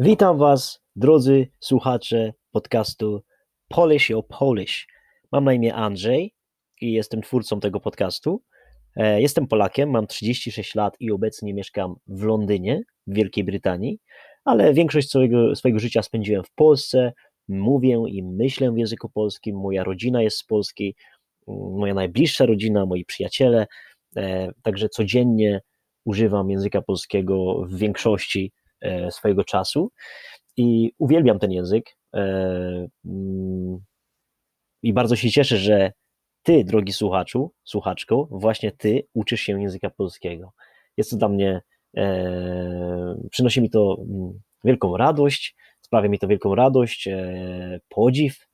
Witam Was, drodzy słuchacze podcastu Polish o Polish. Mam na imię Andrzej i jestem twórcą tego podcastu. E, jestem Polakiem, mam 36 lat i obecnie mieszkam w Londynie, w Wielkiej Brytanii, ale większość swojego, swojego życia spędziłem w Polsce. Mówię i myślę w języku polskim. Moja rodzina jest z Polski, moja najbliższa rodzina, moi przyjaciele. E, także codziennie używam języka polskiego w większości swojego czasu i uwielbiam ten język. E, mm, I bardzo się cieszę, że ty, drogi słuchaczu, słuchaczko, właśnie ty uczysz się języka polskiego. Jest to dla mnie, e, przynosi mi to mm, wielką radość, sprawia mi to wielką radość, podziw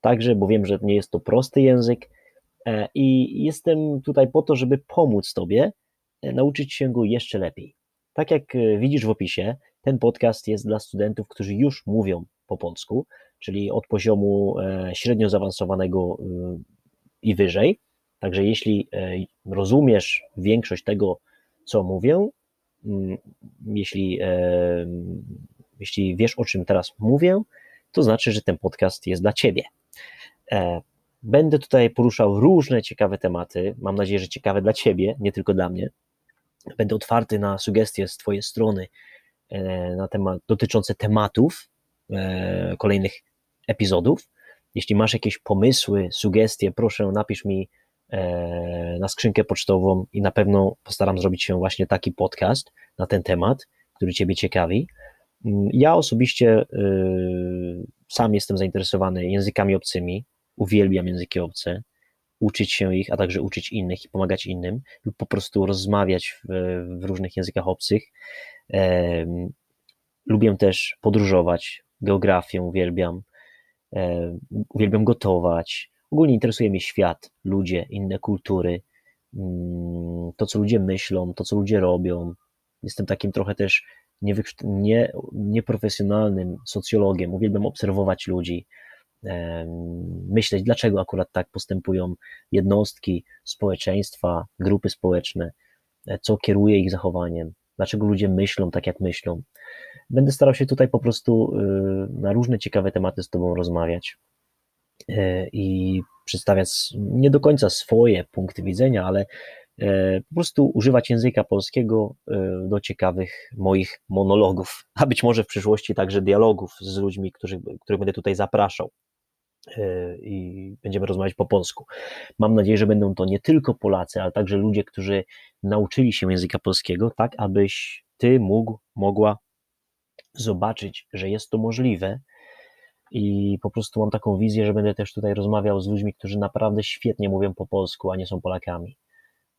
także, bo wiem, że nie jest to prosty język i jestem tutaj po to, żeby pomóc tobie nauczyć się go jeszcze lepiej. Tak jak e, widzisz w opisie, ten podcast jest dla studentów, którzy już mówią po polsku, czyli od poziomu e, średnio zaawansowanego e, i wyżej. Także jeśli rozumiesz większość tego, co mówię, mm, jeśli, jeśli wiesz, o czym teraz mówię, to znaczy, że ten podcast jest dla ciebie. Będę tutaj poruszał różne ciekawe tematy. Mam nadzieję, że ciekawe dla ciebie, nie tylko dla mnie. Będę otwarty na sugestie z Twojej strony e, na temat, dotyczące tematów e, kolejnych epizodów. Jeśli masz jakieś pomysły, sugestie, proszę napisz mi e, na skrzynkę pocztową i na pewno postaram zrobić się właśnie taki podcast na ten temat, który Ciebie ciekawi. Mm, ja osobiście sam jestem zainteresowany językami obcymi, uwielbiam języki obce uczyć się ich, a także uczyć innych i pomagać innym, lub po prostu rozmawiać w, w różnych językach obcych. E, lubię też podróżować, geografię uwielbiam, e, uwielbiam gotować. Ogólnie interesuje mnie świat, ludzie, inne kultury, mm, to co ludzie myślą, to co ludzie robią. Jestem takim trochę też nie, nieprofesjonalnym socjologiem. Uwielbiam obserwować ludzi, myśleć, dlaczego akurat tak postępują jednostki, społeczeństwa, grupy społeczne, e, co kieruje ich zachowaniem, dlaczego ludzie myślą tak, jak myślą. Będę starał się tutaj po prostu y, na różne ciekawe tematy z Tobą rozmawiać e, i przedstawiać nie do końca swoje punkty widzenia, ale e, po prostu używać języka polskiego do ciekawych moich monologów, a być może w przyszłości także dialogów z ludźmi, których, których będę tutaj zapraszał. E, i będziemy rozmawiać po polsku. Mam nadzieję, że będą to nie tylko Polacy, ale także ludzie, którzy nauczyli się języka polskiego, tak abyś ty mógł, mogła zobaczyć, że jest to możliwe. I po prostu mam taką wizję, że będę też tutaj rozmawiał z ludźmi, którzy naprawdę świetnie mówią po polsku, a nie są Polakami.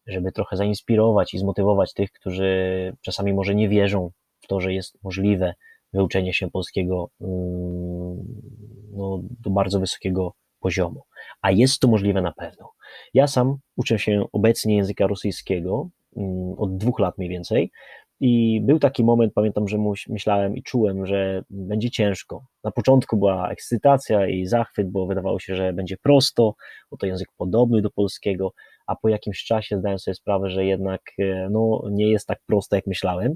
Żeby trochę zainspirować i zmotywować tych, którzy czasami może nie wierzą w to, że jest możliwe wyuczenie się polskiego mm, no, do bardzo wysokiego poziomu. A jest to możliwe na pewno. Ja sam uczę się obecnie języka rosyjskiego mm, od dwóch lat mniej więcej. I był taki moment, pamiętam, że myślałem i czułem, że będzie ciężko. Na początku była ekscytacja i zachwyt, bo wydawało się, że będzie prosto, bo to język podobny do polskiego, a po jakimś czasie zdałem sobie sprawę, że jednak e, no, nie jest tak prosto, jak myślałem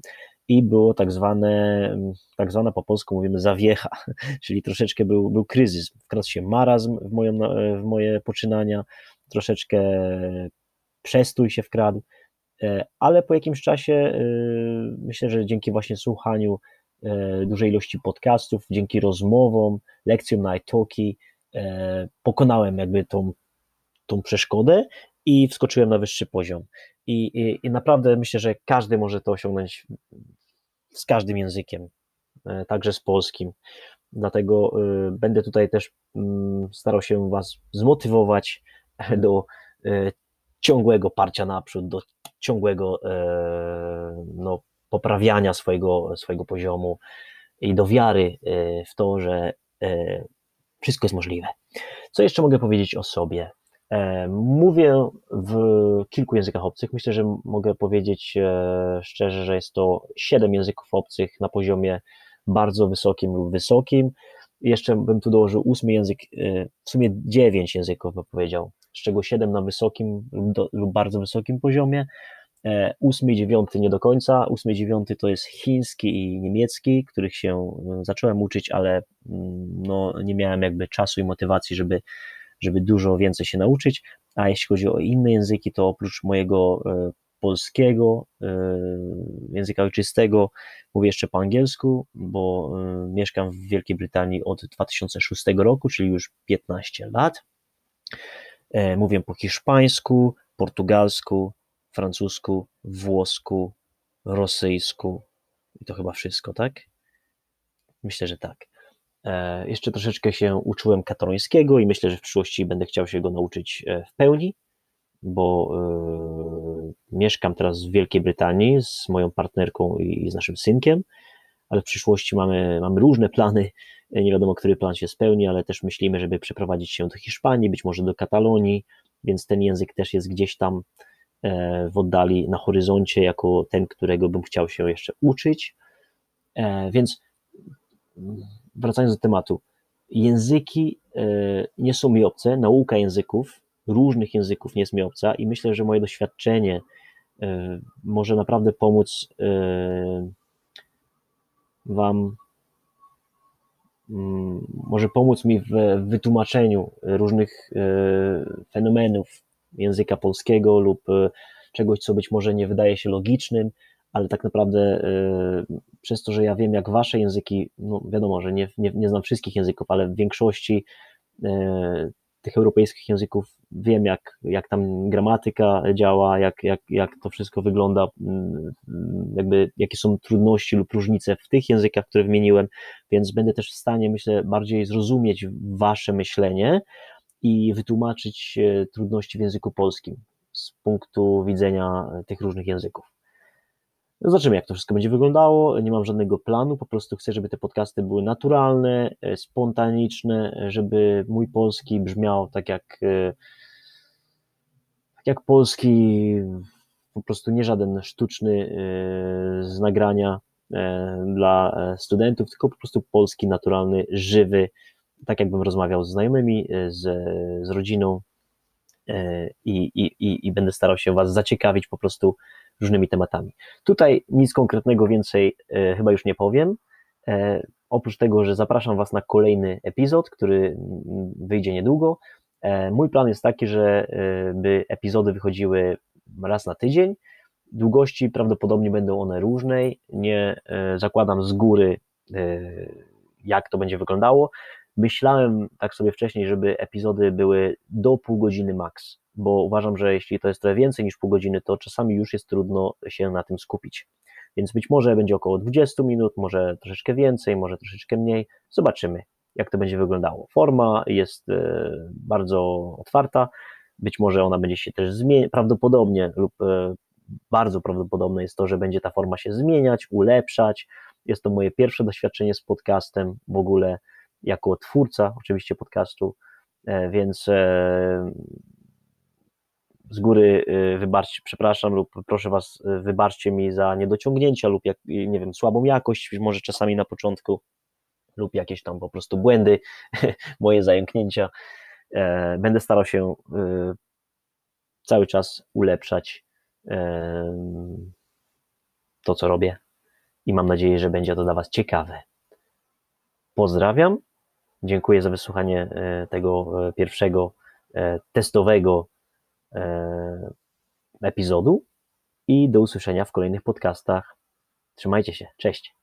i było tak zwane, tak zwana po polsku mówimy zawiecha, czyli troszeczkę był, był kryzys, wkradł się marazm w, moją, w moje poczynania, troszeczkę przestój się wkradł, e, ale po jakimś czasie e, myślę, że dzięki właśnie słuchaniu e, dużej ilości podcastów, dzięki rozmowom, lekcjom na iTalki pokonałem jakby tą, tą przeszkodę i wskoczyłem na wyższy poziom. I, i, I, naprawdę myślę, że każdy może to osiągnąć z każdym językiem, e, także z polskim. Dlatego e, będę tutaj też mm, starał się Was zmotywować do e, ciągłego parcia naprzód, do ciągłego no, poprawiania swojego, swojego poziomu i do wiary w to, że wszystko jest możliwe. Co jeszcze mogę powiedzieć o sobie? E, mówię w kilku językach obcych. Myślę, że mogę powiedzieć e, szczerze, że jest to siedem języków obcych na poziomie bardzo wysokim lub wysokim. Jeszcze bym tu dołożył ósmy język, e, w sumie dziewięć języków bym powiedział, z czego siedem na wysokim lub, bardzo wysokim poziomie Ósmy i dziewiąty nie do końca. Ósmy i dziewiąty to jest chiński i niemiecki, których się zacząłem uczyć, ale mm, no, nie miałem jakby czasu i motywacji, żeby, żeby dużo więcej się nauczyć. A jeśli chodzi o inne języki, to oprócz mojego polskiego, języka ojczystego, mówię jeszcze po angielsku, bo mieszkam w Wielkiej Brytanii od 2006 roku, czyli już 15 lat. Mówię po hiszpańsku, portugalsku, francusku, włosku, rosyjsku i to chyba wszystko, tak? Myślę, że tak. E, jeszcze troszeczkę się uczyłem katalońskiego i myślę, że w przyszłości będę chciał się go nauczyć e, w pełni, bo e, mieszkam teraz w Wielkiej Brytanii z moją partnerką i z naszym synkiem, ale w przyszłości mamy, mamy różne plany. Nie wiadomo, który plan się spełni, ale też myślimy, żeby przeprowadzić się do Hiszpanii, być może do Katalonii, więc ten język też jest gdzieś tam w oddali na horyzoncie, jako ten, którego bym chciał się jeszcze uczyć. Więc wracając do tematu, języki e, nie są mi obce, nauka języków, różnych języków nie jest mi obca i myślę, że moje doświadczenie może naprawdę pomóc Wam, mm, może pomóc mi w wytłumaczeniu różnych fenomenów języka polskiego lub e, czegoś, co być może nie wydaje się logicznym, ale tak naprawdę e, przez to, że ja wiem, jak wasze języki, no wiadomo, że nie, nie, nie znam wszystkich języków, ale w większości e, tych europejskich języków wiem, jak, jak tam gramatyka działa, jak, jak, jak to wszystko wygląda, mm, jakby jakie są trudności lub różnice w tych językach, które wymieniłem, więc będę też w stanie, myślę, bardziej zrozumieć wasze myślenie, i wytłumaczyć trudności w języku polskim z punktu widzenia tych różnych języków. Zobaczymy, jak to wszystko będzie wyglądało. Nie mam żadnego planu, po prostu chcę, żeby te podcasty były naturalne, e, spontaniczne, żeby mój polski brzmiał tak jak, e, tak jak polski, po prostu nie żaden sztuczny e, z nagrania dla studentów, tylko po prostu polski, naturalny, żywy, tak jakbym rozmawiał z znajomymi, e, z, z rodziną e, i, i, i będę starał się Was zaciekawić po prostu różnymi tematami. Tutaj nic konkretnego więcej e, chyba już nie powiem. Oprócz tego, że zapraszam Was na kolejny epizod, który wyjdzie niedługo. Mój plan jest taki, że by epizody wychodziły raz na tydzień. Długości prawdopodobnie będą one różnej. Nie zakładam z góry, jak to będzie wyglądało. Myślałem tak sobie wcześniej, żeby epizody były do pół godziny max, bo uważam, że jeśli to jest trochę więcej niż pół godziny, to czasami już jest trudno się na tym skupić. Więc być może będzie około 20 minut, może troszeczkę więcej, może troszeczkę mniej. Zobaczymy, jak to będzie wyglądało. Forma jest e, bardzo otwarta, być może ona będzie się też zmieniać, prawdopodobnie lub e, bardzo prawdopodobne jest to, że będzie ta forma się zmieniać, ulepszać. Jest to moje pierwsze doświadczenie z podcastem w ogóle jako twórca oczywiście podcastu, e, więc z góry e, wybaczcie, przepraszam lub proszę Was, wybaczcie mi za niedociągnięcia lub jak, nie wiem, słabą jakość, może czasami na początku lub jakieś tam po prostu błędy, moje zająknięcia. Będę starał się cały czas ulepszać to, co robię i mam nadzieję, że będzie to dla Was ciekawe. Pozdrawiam Dziękuję za wysłuchanie e, tego e, pierwszego e, testowego epizodu i do usłyszenia w kolejnych podcastach. Trzymajcie się. Cześć.